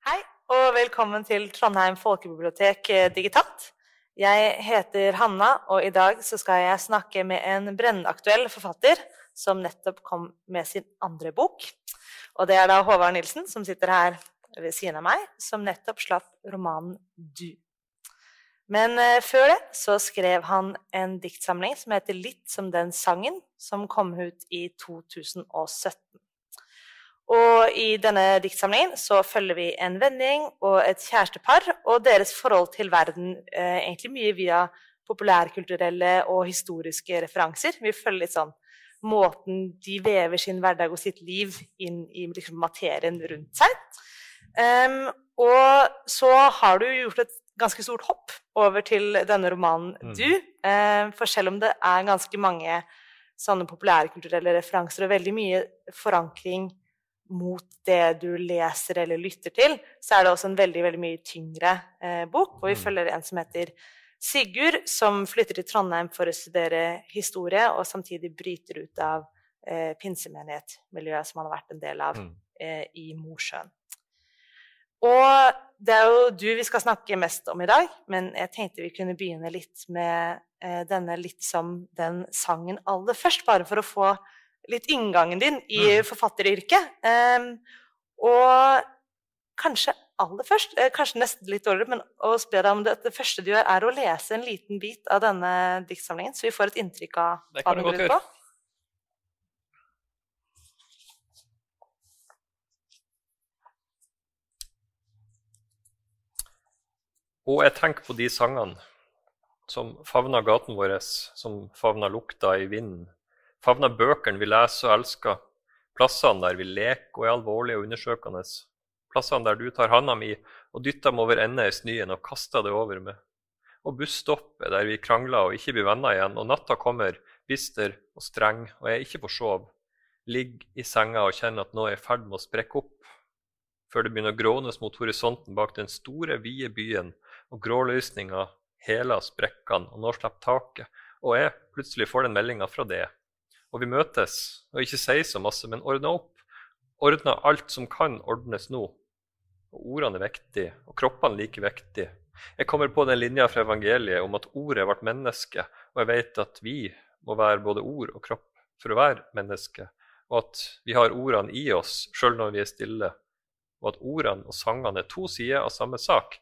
Hei, og velkommen til Trondheim folkebibliotek eh, digitalt. Jeg heter Hanna, og i dag skal jeg snakke med en brennaktuell forfatter som nettopp kom med sin andre bok. Og det er da Håvard Nilsen, som sitter her ved siden av meg, som nettopp slapp romanen Du. Men eh, før det så skrev han en diktsamling som heter Litt som den sangen, som kom ut i 2017. Og i denne diktsamlingen så følger vi en vending og et kjærestepar og deres forhold til verden, eh, egentlig mye via populærkulturelle og historiske referanser. Vi følger litt sånn måten de vever sin hverdag og sitt liv inn i liksom, materien rundt seg. Um, og så har du gjort et ganske stort hopp over til denne romanen Mm. du. Um, for selv om det er ganske mange sånne populærkulturelle referanser og veldig mye forankring mot det du leser eller lytter til, så er det også en veldig, veldig mye tyngre eh, bok. Og vi Mm. følger en som heter Sigurd, som flytter til Trondheim for å studere historie, og samtidig bryter ut av eh, pinsemenighet-miljøet som han har vært en del av Mm. eh, i Mosjøen. Og det er jo du vi skal snakke mest om i dag, men jeg tenkte vi kunne begynne litt med eh, denne litt som den sangen aller først, bare for å få litt inngangen din i Mm. forfatteryrket. Um, og kanskje aller først, eh, kanskje nesten litt dårligere, men å spørre deg om det, det første du gjør, er å lese en liten bit av denne diktsamlingen, så vi får et inntrykk av hva den går ut på. Og jeg tenker på de sangene som favner gaten vår, som favner lukta i vinden, favner bøkene vi leser og elsker, plassene der vi leker og er alvorlige og undersøkende, plassene der du tar handa mi og dytter dem over ende i snøen og kaster det over med, og busstoppet der vi krangler og ikke blir venner igjen, og natta kommer bister og streng, og jeg ikke på sove, ligger i senga og kjenner at noe er i ferd med å sprekke opp, før det begynner å grånes mot horisonten bak den store, vide byen, og gråløsninga heler sprekkene, og nå slipper taket, og jeg plutselig får den meldinga fra det. Og vi møtes, og ikke sier så masse, men ordner opp. Ordner alt som kan ordnes nå. Og ordene er viktige, og kroppene like viktige. Jeg kommer på den linja fra evangeliet om at ordet ble menneske, og jeg vet at vi må være både ord og kropp for å være menneske, og at vi har ordene i oss sjøl når vi er stille, og at ordene og sangene er to sider av samme sak.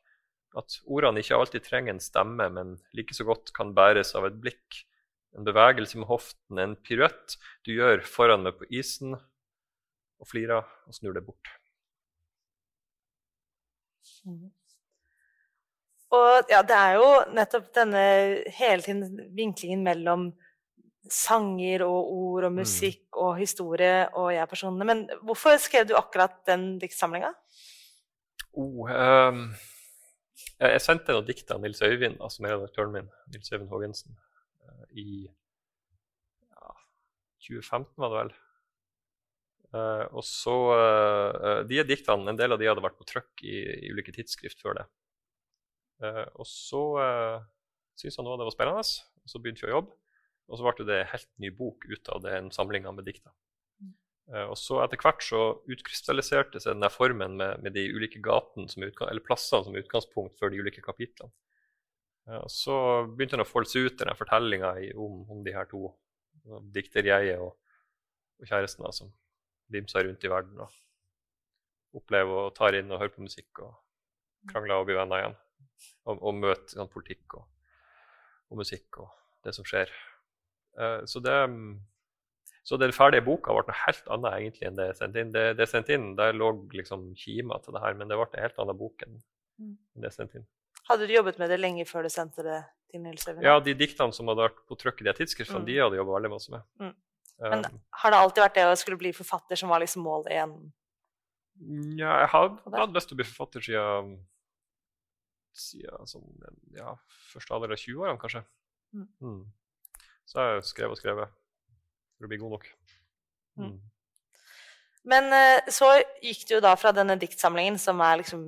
At ordene ikke alltid trenger en stemme, men like så godt kan bæres av et blikk, en bevegelse med hoften, en piruett du gjør foran meg på isen, og flirer og snur deg bort. Mm. Og ja, det er jo nettopp denne hele tiden vinklingen mellom sanger og ord og musikk og historie og jeg personene. Men hvorfor skrev du akkurat den diktsamlinga? Oh, um, jeg, sendte noen dikt av Nils Øyvind, altså som er redaktøren min, Nils Øyvind Haagensen, i ja, 2015, var det vel. Uh, og så uh, De diktene, en del av de hadde vært på trykk i, i ulike tidsskrift før det. Uh, og så uh, syntes han av det var spennende, og så begynte vi å jobbe. Og så ble det en helt ny bok ut av den samlinga med dikta. Uh, og så etter hvert så utkrystalliserte seg den der formen med, med de ulike gatene eller plassene som utgangspunkt for de ulike kapitlene. Eh, og så begynte han å folde seg ut, den fortellinga om, om de her to, dikterjeget og, og kjæresten, da, som vimser rundt i verden og opplever og tar inn og hører på musikk og krangler og blir venner igjen. Og, og møter sånn, politikk og, og musikk og det som skjer. Eh, så det mm, så den ferdige boka ble noe helt annet egentlig enn det jeg sendte inn. Det, det sendte inn, Der lå liksom kima til det her, men det ble en helt annen bok enn Mm. enn det jeg sendte inn. Hadde du jobbet med det lenge før du sendte det til Nils Øyvind? Ja, de diktene som hadde vært på trykk i de tidsskriftene, Mm. de hadde jeg jobba veldig masse med. Mm. Um, Men har det alltid vært det å skulle bli forfatter som var liksom målet igjen? ja, jeg har Og hatt lyst til å bli forfatter siden, siden sånn, ja, første alder av 20-årene, kanskje. Mm. Mm. Så jeg skrevet og skrevet for å bli god nok. Mm. Mm. Men eh, så gikk det jo da fra denne diktsamlingen, som er liksom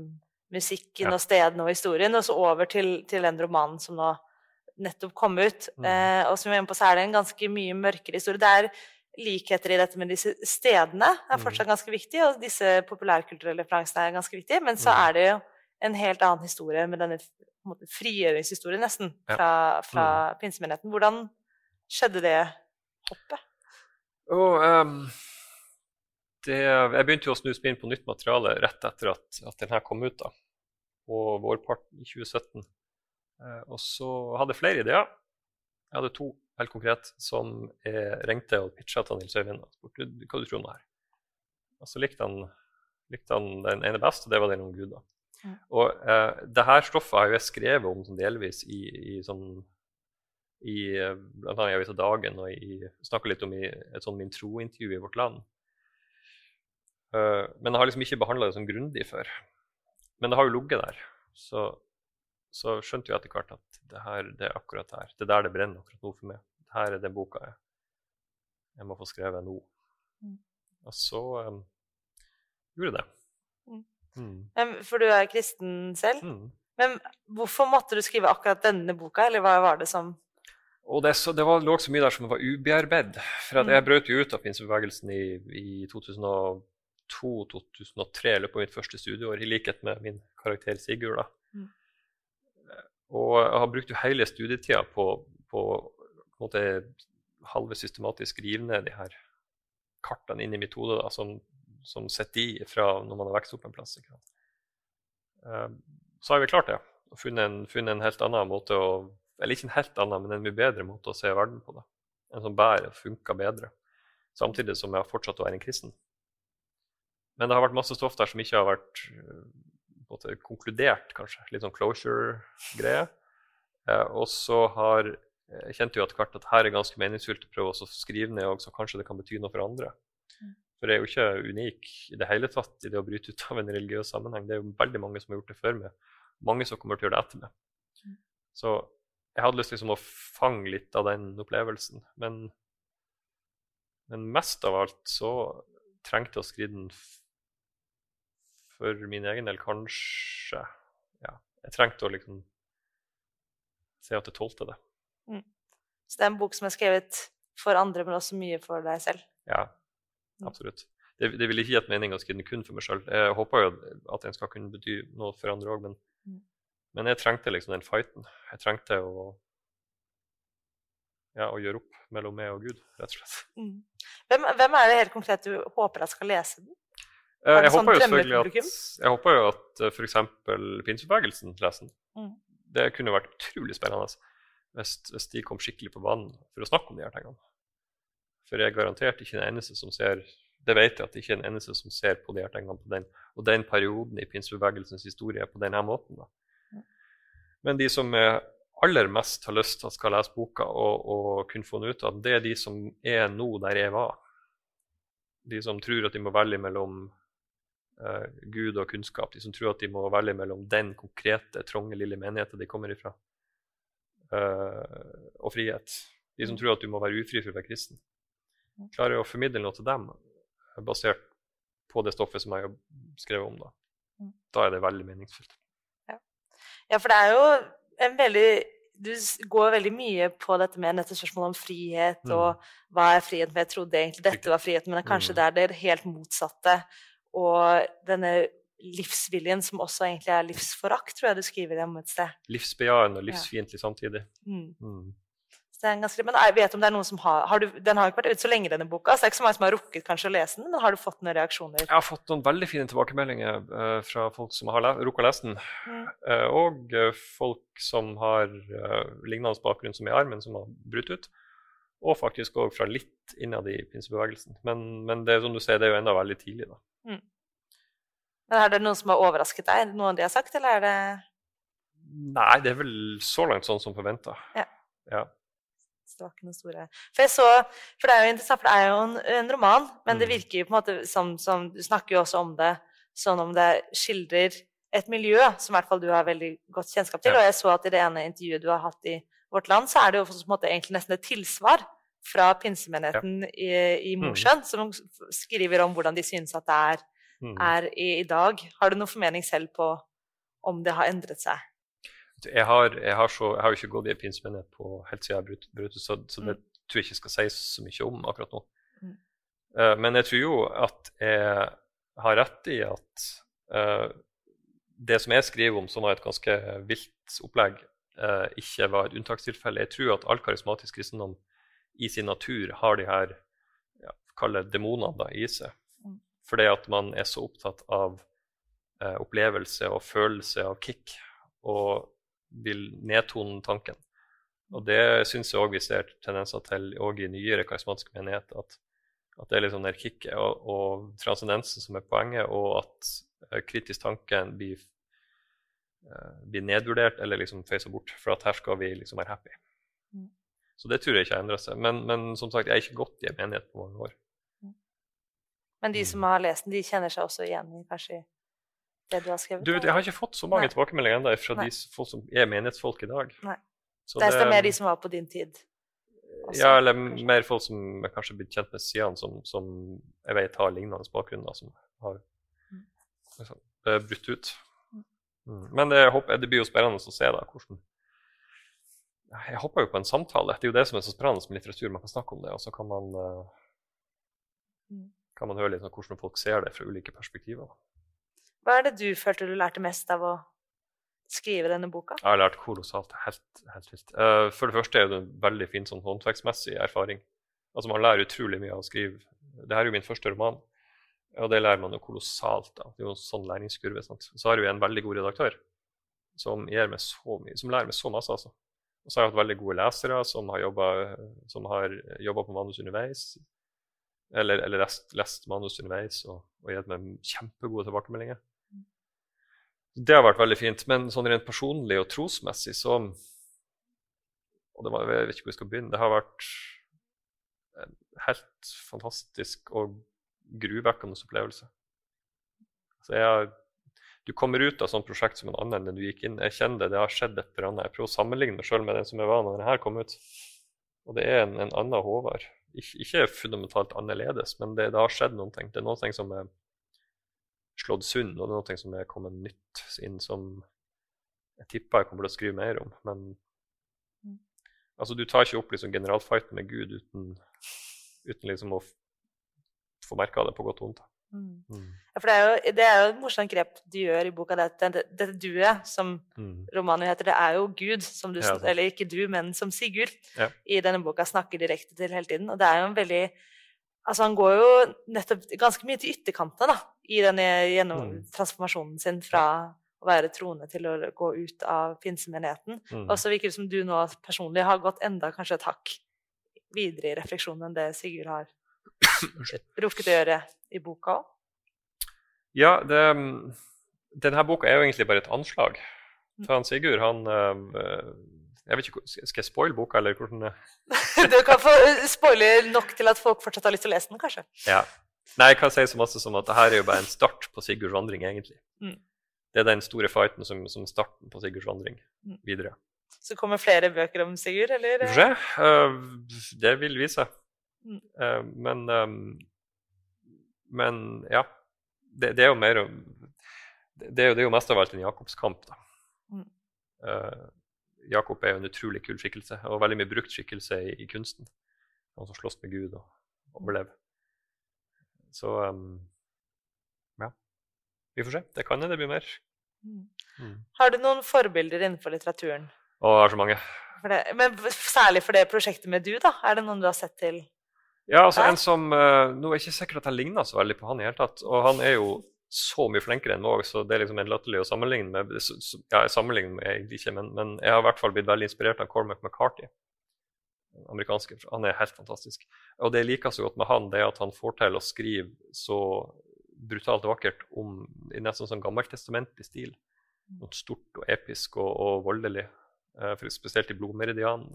musikken og stedene og historien, og så over til, til den romanen som nå nettopp kom ut. Mm. Eh, og som vi er inne på, så er det en ganske mye mørkere historie. Det er likheter i dette med disse stedene er Mm. fortsatt ganske viktig, og disse populærkulturelle referansene er ganske viktige. Men så Mm. er det jo en helt annen historie med denne frigjøringshistorien, nesten, fra, fra pinsemenigheten. Hvordan skjedde det hoppet? Oh, ehm, det, jeg begynte jo å snu spinn på nytt materiale rett etter at, at den her kom ut. da, På vårparten i 2017. Eh, og så hadde jeg flere ideer. Jeg hadde to helt konkret som jeg ringte og pitcha til Nils Øyvind og spurte hva du tror om det her. Og så likte han, likte han den ene best, og det var den om Gud. da. Ja. Og eh, det her stoffet har jeg skrevet om sånn delvis i, i sånn i eh, blant annet i Avisa Dagen og snakka litt om i et sånn Min tro-intervju i Vårt Land. Eh, men jeg har liksom ikke behandla det sånn grundig før. Men det har jo ligget der. Så, så skjønte vi etter hvert at det, her, det er akkurat her. Det er der det brenner akkurat nå for meg. Her er den boka jeg, jeg må få skrevet nå. Mm. Og så um, gjorde jeg det. Mm. Mm. For du er kristen selv. Mm. Men hvorfor måtte du skrive akkurat denne boka, eller hva var det som Og det, så, det var, lå så mye der som var ubearbeidet. For Mm. jeg brøt jo ut av pinsebevegelsen i, i 2002-2003, i løpet av mitt første studieår, i likhet med min karakter Sigurd. da. Mm. Og jeg har brukt jo hele studietida på, på, på måte halve systematisk skrive ned de her kartene inn i mitt hode da, som, som sitter i fra når man har vokst opp en plass. Ikke sant? Eh, så har vi klart det. Og funnet en, funnet en helt annen måte å Eller ikke en helt annen, men en mye bedre måte å se verden på. da. En som bærer og funker bedre. Samtidig som jeg har fortsatt å være en kristen. Men det har vært masse stoff der som ikke har vært eh, måte, konkludert, kanskje. Litt sånn closure-greie. Eh, og så har jeg kjente jo etter hvert at her er ganske meningsfylt å prøve å skrive ned også, så kanskje det kan bety noe for andre. Mm. For jeg er jo ikke unik i det hele tatt i det å bryte ut av en religiøs sammenheng. Det er jo veldig mange som har gjort det før meg. Mange som kommer til å gjøre det etter meg. Mm. Så jeg hadde lyst liksom å fange litt av den opplevelsen. Men, men mest av alt så trengte jeg å skrive den for min egen del, kanskje. Ja, jeg trengte å liksom se at jeg tålte det. Så det er en bok som er skrevet for andre, men også mye for deg selv. Ja, Mm. absolutt. Det, det ville ikke gitt mening å skrive den kun for meg sjøl. Jeg håper jo at den skal kunne bety noe for andre òg, men, Mm. men jeg trengte liksom den fighten. Jeg trengte å, ja, å gjøre opp mellom meg og Gud, rett og slett. Mm. Hvem, hvem er det helt konkret du håper at skal lese den? Eh, det Jeg sånn håper jo at, jeg håper jo at f.eks. pinsebevegelsen leser den. Mm. Det kunne vært utrolig spennende hvis, hvis de kom skikkelig på banen for å snakke om de her tingene. For jeg er garantert ikke den eneste som ser det vet jeg at det ikke er den eneste som ser på de her tingene på den, og den perioden i pinsebevegelsens historie på denne måten. Da. Mm. Men de som er aller mest har lyst til å skal lese boka og, og kunne få den ut av, det er de som er nå der jeg var. De som tror at de må velge mellom eh, Gud og kunnskap. De som tror at de må velge mellom den konkrete, trange, lille menigheten de kommer ifra, uh, og frihet. De som Mm. tror at du må være ufri for å være kristen. Klarer jeg å formidle noe til dem eh, basert på det stoffet som jeg har skrevet om, da, Mm. da er det veldig meningsfullt. Ja, for det er jo en veldig Du går veldig mye på dette med dette spørsmålet om frihet Mm. og hva er frihet, for jeg trodde egentlig dette var frihet, men det er kanskje Mm. det er det helt motsatte. Og denne livsviljen som også egentlig er livsforakt, tror jeg du skriver om et sted. Livsbejaende og livsfiendtlig samtidig. Mm. Mm. Ganske, men jeg vet om det er noen som har, har du, Den har ikke vært ute så lenge, denne boka, så det er ikke så mange som har rukket kanskje å lese den, men har du fått noen reaksjoner? Jeg har fått noen veldig fine tilbakemeldinger uh, fra folk som har rukket å lese den. Mm. Uh, og uh, folk som har lignende bakgrunn som jeg har, men som har brutt ut. Og faktisk òg fra litt innad i pinsebevegelsen. Men, men det som du sier, det er jo enda veldig tidlig. da. Men Er det noen som har overrasket deg? Noen de har sagt, eller er det Nei, det er vel så langt sånn som forventa. Ja. Ja. Så det var ikke noe store For jeg så, for det er jo interessant, for det er jo en, en roman, men det Mm. virker jo på en måte som, som Du snakker jo også om det sånn om det skildrer et miljø som i hvert fall du har veldig godt kjennskap til. Ja. Og jeg så at i det ene intervjuet du har hatt i Vårt Land, så er det jo egentlig nesten et tilsvar fra pinsemenigheten i, i Mm. Som skriver om hvordan de synes at det er, Mm. er i, i dag. Har du noen formening selv på om det har endret seg? Jeg, har, jeg, har så, jeg har jo ikke gått i en pinsemenighet på helt siden jeg brøt brøt ut, så, så det Mm. tror jeg ikke skal sies så mye om akkurat nå. Mm. Eh, men jeg tror jo at jeg har rett i at uh, det som jeg skriver om, som var et ganske vilt opplegg, eh, ikke var et unntakstilfelle. Jeg tror at all karismatisk kristendom i sin natur har de her ja, kall demonene i seg. Mm. Fordi at man er så opptatt av eh, opplevelse og følelse av kick og vil nedtone tanken. Og det syns jeg òg vi ser tendenser til òg i nyere karismatiske menigheter. At, at det er liksom sånn kicket og, og transcendensen som er poenget, og at eh, kritisk tanken blir, blir nedvurdert eller liksom feisa bort. For at her skal vi liksom være happy. Mm. Så det tror jeg ikke har endra seg. Men, men som sagt, jeg er ikke gått i en menighet på mange år. Men de Mm. som har lest den, de kjenner seg også igjen i kanskje det du har skrevet? Du, jeg har ikke fått så mange Nei. tilbakemeldinger ennå fra Nei. de folk som er menighetsfolk i dag. Nei. Så det er mer de som var på din tid. også, ja, eller kanskje. mer folk som er kanskje blitt kjent med sidene, som, som jeg vet har lignende bakgrunn, som har Mm. liksom, eh, brutt ut. Mm. Men det, det blir jo spennende å se da, hvordan Jeg håper jo på en samtale. Det er jo det som er så spennende med litteratur. Man kan snakke om det, og så kan man, eh, Mm. kan man høre litt om hvordan folk ser det fra ulike perspektiver. Hva er det du følte du lærte mest av å skrive denne boka? Jeg har lært kolossalt. Helt, helt vilt. Eh, for det første er det en veldig fin sånn håndverksmessig erfaring. Altså Man lærer utrolig mye av å skrive. Dette er jo min første roman, og det lærer man jo kolossalt av. Det er jo en sånn læringskurve. Sant? Så har vi en veldig god redaktør som, mye, som lærer meg så masse. altså. Og så har jeg hatt veldig gode lesere som har jobba jobba på manus underveis. Eller, eller lest, lest manus underveis og, og gitt meg kjempegode tilbakemeldinger. Det har vært veldig fint. Men sånn rent personlig og trosmessig så og det var, Jeg vet ikke hvor jeg skal begynne. Det har vært helt fantastisk og gruvekkende opplevelse. Så jeg du kommer ut av sånt prosjekt som en annen enn du gikk inn. Jeg kjenner det, det har skjedd et eller annet. Jeg prøver å sammenligne meg sjøl med den som jeg var når denne kom ut. Og det er en, en annen Håvard. Ikke, ikke fundamentalt annerledes, men det, det har skjedd noen ting. Det er noen ting som er slått sund, og det er noe som er kommet nytt inn som jeg tipper jeg kommer til å skrive mer om. Men Mm. altså, du tar ikke opp liksom, generalfighten med Gud uten, uten liksom å få merka det på godt og vondt. Mm. Mm. Ja, for det er, jo, det er jo et morsomt grep du gjør i boka. Dette, dette, dette duet, som Mm. romanen heter, det er jo Gud, som du, Ja, eller ikke du, men som Sigurd, Ja. i denne boka snakker direkte til hele tiden. Og det er jo en veldig Altså, han går jo nettopp ganske mye til ytterkantene, da, i denne gjennom Mm. transformasjonen sin fra å være troende til å gå ut av pinsemenigheten. Mm. Og så virker det som du nå personlig har gått enda kanskje et hakk videre i refleksjonen enn det Sigurd har rukket å gjøre i boka òg. Ja, det, mm, denne boka er jo egentlig bare et anslag. For han Sigurd, han øh, jeg vet ikke, Skal jeg spoile boka, eller hvordan Du kan få eh, spoile nok til at folk fortsatt har lyst til å lese den, kanskje. Ja. Nei, jeg kan si så masse som at dette er jo bare en start på Sigurds vandring, egentlig. Mm. Det er den store fighten som, som starten på Sigurds vandring Mm. videre. Så kommer flere bøker om Sigurd, eller? Se. Øh, det vil vise. Mm. Øh, men øhm, Men ja. Det, det er jo mer det, det er jo, det er jo mest av alt en Jakobs kamp, da. Mm. Uh, Jakob er jo en utrolig kul skikkelse, og veldig mye brukt skikkelse i, i kunsten. Han som slåss med Gud og overlever. Så um, ja. Vi får se. Det kan hende det blir mer. Mm. Mm. Har du noen forbilder innenfor litteraturen? Å, jeg har så mange. Det, men særlig for det prosjektet med du, da? Er det noen du har sett til? Ja, altså en som uh, Nå er jeg ikke sikker at jeg ligner så veldig på han i hele tatt. Og han er jo så mye flinkere enn meg så det er liksom en latterlig å sammenligne med. Ja, jeg sammenligner med egentlig ikke, men, men jeg har i hvert fall blitt veldig inspirert av Cormac McCarthy. Amerikanske. Han er helt fantastisk. Og det jeg liker så godt med han, det er at han får til å skrive så brutalt vakkert om i nesten sånn gammeltestamentlig stil. Noe stort og episk og, og voldelig. Uh, spesielt i blodmeridianen.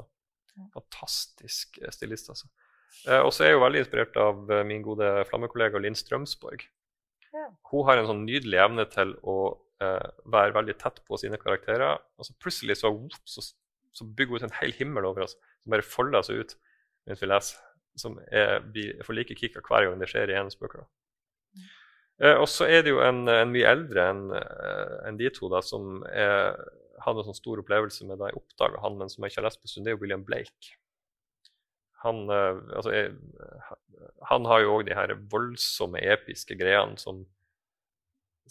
Fantastisk eh, stilist, altså. Eh, og så er jeg jo veldig inspirert av eh, min gode flammekollega Linn Strømsborg. Ja. Hun har en sånn nydelig evne til å eh, være veldig tett på sine karakterer. Og så plutselig så, så, så bygger hun ut en hel himmel over oss som bare folder seg ut mens vi leser. Som er, blir, får like kick av hver gang det skjer i hennes bøker. Mm. Eh, og så er det jo en, en mye eldre enn en de to da, som er, hadde en sånn stor opplevelse med da jeg oppdaga han, men som jeg ikke har lest på en stund. Det er jo William Blake. Han, eh, altså, han har jo òg de her voldsomme, episke greiene som,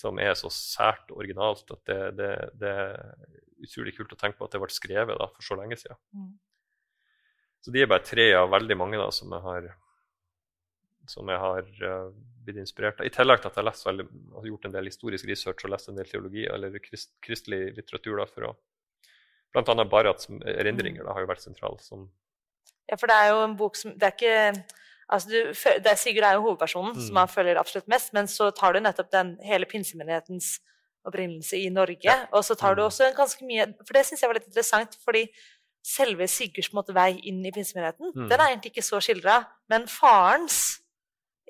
som er så sært originalt at det, det, det, er utrolig kult å tenke på at det ble skrevet da, for så lenge siden. Mm. Så de er bare tre av veldig mange da, som jeg har, som jeg har uh, blitt inspirert av. I tillegg til at jeg har, har gjort en del historisk research og lest en del teologi eller krist, kristelig litteratur da, for å Blant annet Barats erindringer da, har jo vært sentral. Som ja, for det er jo en bok som Det er ikke altså du, det er, Sigurd er jo hovedpersonen, mm. som han følger absolutt mest, men så tar du nettopp den hele pinsemenighetens opprinnelse i Norge. Ja. Og så tar du også en ganske mye For det syns jeg var litt interessant, fordi selve Sigurds måte, vei inn i pinsemenigheten, mm. den er egentlig ikke så skildra. Men farens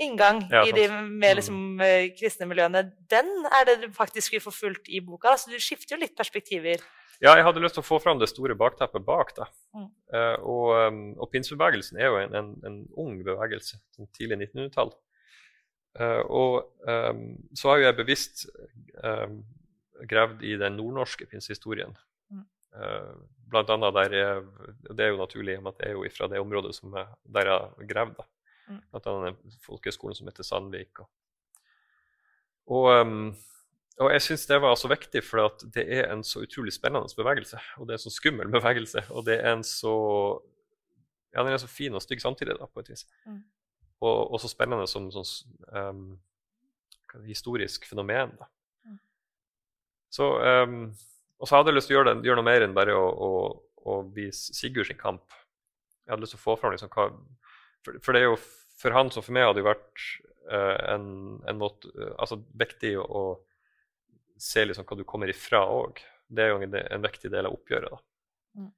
inngang ja, i de mer mm. liksom, mm. kristne miljøene, den er det du faktisk vil få fulgt i boka. Altså, du skifter jo litt perspektiver. Ja, jeg hadde lyst til å få fram det store bakteppet bak. da. Mm. Uh, og, um, og pinsebevegelsen er jo en, en, en ung bevegelse, sånn tidlig 1900-tall. Uh, eh, og um, så har jo jeg bevisst um, gravd i den nordnorske pinsehistorien. Uh, blant annet der jeg, Det er jo naturlig, at det er jo fra det området som jeg, der jeg har gravd. Mm. Blant annet den folkehøgskolen som heter Sandvik. Og, og, um, og jeg syns det var så viktig, for det er en så utrolig spennende bevegelse. Og det er en så skummel bevegelse. Og det er en så ja, den er så fin og stygg samtidig, da, på et vis. Mm. Og, og, så spennende som sånn um, historisk fenomen. da. Så, um, og så hadde jeg lyst til å gjøre, det, gjøre noe mer enn bare å, å, å vise Sigurd sin kamp. Jeg hadde lyst til å få fram liksom, hva, for, for, det er jo for han som for meg hadde jo vært uh, en, en, måte uh, altså viktig å se liksom hva du kommer ifra òg. Det er jo en, en, viktig del av oppgjøret. da. Mm.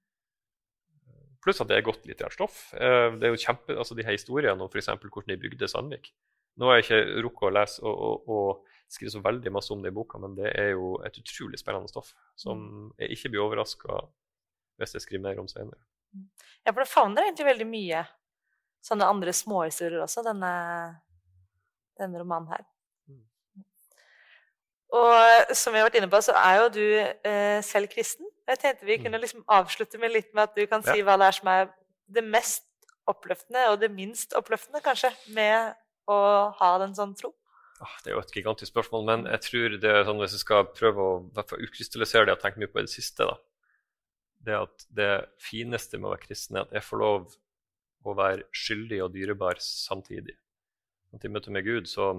Pluss at det er godt litterært stoff. Uh, det er jo kjempe, altså de her historiene om f.eks. hvordan de bygde Sandvik. Nå har jeg ikke rukket å lese og, og, og skrive så veldig masse om det i boka, men det er jo et utrolig spennende stoff som mm. jeg ikke blir overraska hvis jeg skriver mer om senere. Mm. Ja, for det favner egentlig veldig mye sånne andre småhistorier også, denne, denne romanen her. Mm. Og som vi har vært inne på, så er jo du eh, selv kristen. Jeg tenkte vi kunne liksom avslutte med litt med at du kan si hva det er som er det mest oppløftende, og det minst oppløftende, kanskje, med å ha den sånn tro. Det er jo et gigantisk spørsmål, men jeg tror det er sånn, hvis jeg skal prøve å utkrystallisere det jeg har tenkt mye på i det siste, da, det at det fineste med å være kristen er at jeg får lov å være skyldig og dyrebar samtidig. At I møte med Gud så,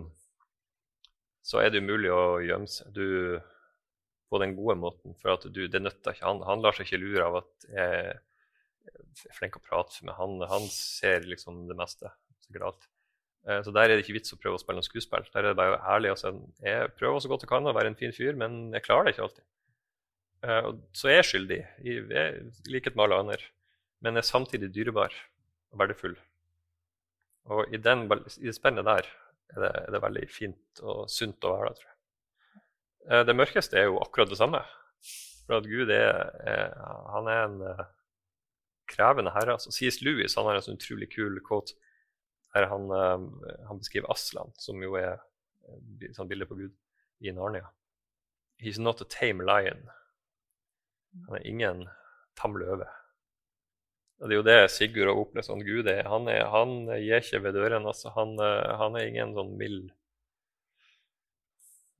så, er det umulig å gjemme seg du, på den gode måten. For du, det nytter ikke. Han, han, lar seg ikke lure av at jeg er flink å prate med han. Han ser liksom det meste. sikkert. Eh, så der er det ikke vits å prøve å spille noe skuespill. Der er det bare ærlig å si jeg prøver så godt jeg kan å være en fin fyr, men jeg klarer det ikke alltid. Eh, så jeg er skyldig, i likhet med alle andre. Men jeg er samtidig dyrebar og verdifull. Og i, den, i det spennet der er det, er det, veldig fint og sunt å være der, tror jeg. Eh, det mørkeste er jo akkurat det samme. For at Gud er, er han er en krevende herre. Altså, C.S. Lewis han har en sånn utrolig kul quote der han, eh, han beskriver Aslan, som jo er et sånt bilde på Gud i Narnia. He's not a tame lion. Han er ingen tam løve. Det er jo det Sigurd har opplevd som Gud er. Han, er, han gir ikke ved døren. Altså, han, eh, han, er ingen sånn mild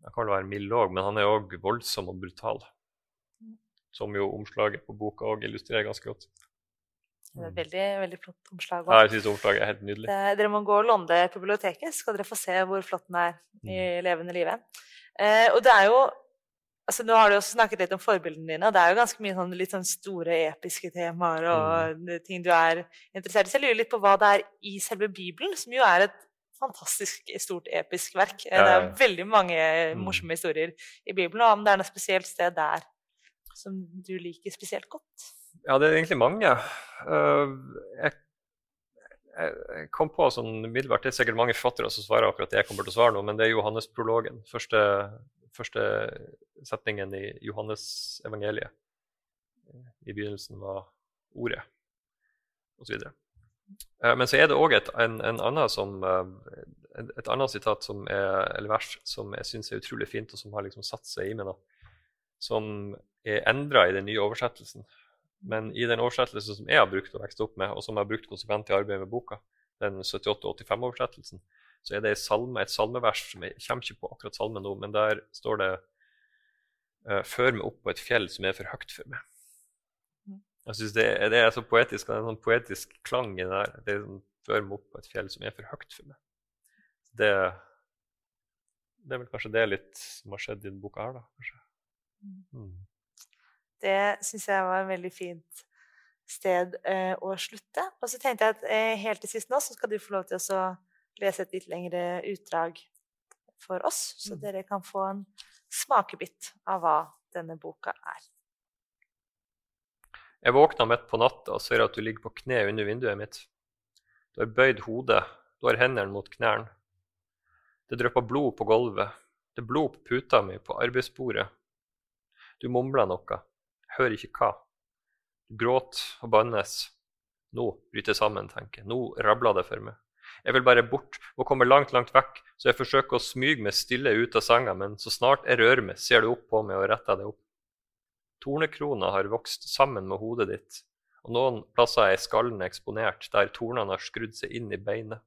Han kan være mild òg, men han er òg voldsom og brutal. Som jo omslaget på boka òg illustrerer ganske godt. Det er et veldig, veldig flott omslag. Ja, jeg synes omslaget er helt nydelig. Det, dere må gå og låne det på biblioteket, så skal dere få se hvor flott den er i mm. levende livet. Eh, og det er jo altså Nå har du også snakket litt om forbildene dine, og det er jo ganske mye sånn, litt sånn store, episke temaer og mm. ting du er interessert i. Så jeg lurer litt på hva det er i selve Bibelen, som jo er et fantastisk stort, episk verk. Ja, ja. Det er veldig mange mm. morsomme historier i Bibelen, og om det er noe spesielt sted der som du liker spesielt godt? Ja, det er egentlig mange. Uh, jeg, jeg, kom på sånn middelbart, Det er sikkert mange forfattere som svarer akkurat det jeg kommer til å svare nå, men det er Johannes-prologen. Første, første setningen i Johannes-evangeliet. I begynnelsen var ordet, osv. Uh, men så er det òg et, som, uh, et annet sitat som er, eller vers som jeg syns er utrolig fint, og som har liksom satt seg i meg, da, som er endra i den nye oversettelsen. Men i den oversettelsen som jeg har brukt og vokst opp med, og som jeg har brukt konsekvent i arbeidet med boka, den 78-85-oversettelsen, så er det salme, et salmevers som Jeg kommer ikke på akkurat salmen nå, men der står det uh, 'Før meg opp på et fjell som er for høyt for meg'. Mm. Jeg synes det, det, er så poetisk, det er en sånn poetisk klang i det der. Det er sånn, 'Før meg opp på et fjell som er for høyt for meg'. Det, det er vel kanskje det litt som har skjedd i denne boka her, da. kanskje. Mm. mm. Det syns jeg var veldig fint sted eh, å slutte. Og så tenkte jeg at eh, helt til sist nå så skal du få lov til å lese et litt lengre utdrag for oss, så mm. dere kan få en smakebit av hva denne boka er. Jeg våkna midt på natta og ser at du ligger på kne under vinduet mitt. Du har bøyd hodet, du har hendene mot knærne. Det drypper blod på gulvet. Det er blod på puta mi på arbeidsbordet. Du mumler noe. Jeg hører ikke hva. Du gråter og bannes. Nå bryter jeg sammen, tenker jeg. Nå rabler det for meg. Jeg vil bare bort og komme langt, langt vekk, så jeg forsøker å smyge meg stille ut av senga, men så snart jeg rører meg, ser du opp på meg og retter deg opp. Tornekrona har vokst sammen med hodet ditt, og noen plasser er skallen eksponert, der tornene har skrudd seg inn i beinet.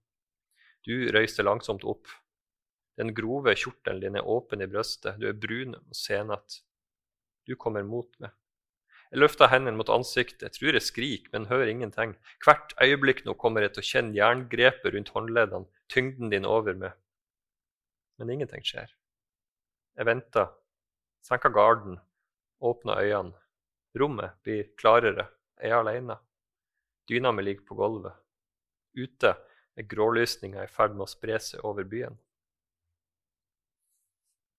Du røyser langsomt opp. Den grove kjortelen din er åpen i brystet, du er brun og senete. Du kommer mot meg. Jeg løfter hendene mot ansiktet, jeg tror jeg skriker, men hører ingenting. Hvert øyeblikk nå kommer jeg til å kjenne jerngrepet rundt håndleddene, tyngden din over meg. Men ingenting skjer. Jeg venter, senker garden, åpner øynene. Rommet blir klarere, jeg er alene. Dyna mi ligger på gulvet. Ute er grålysninga i ferd med å spre seg over byen.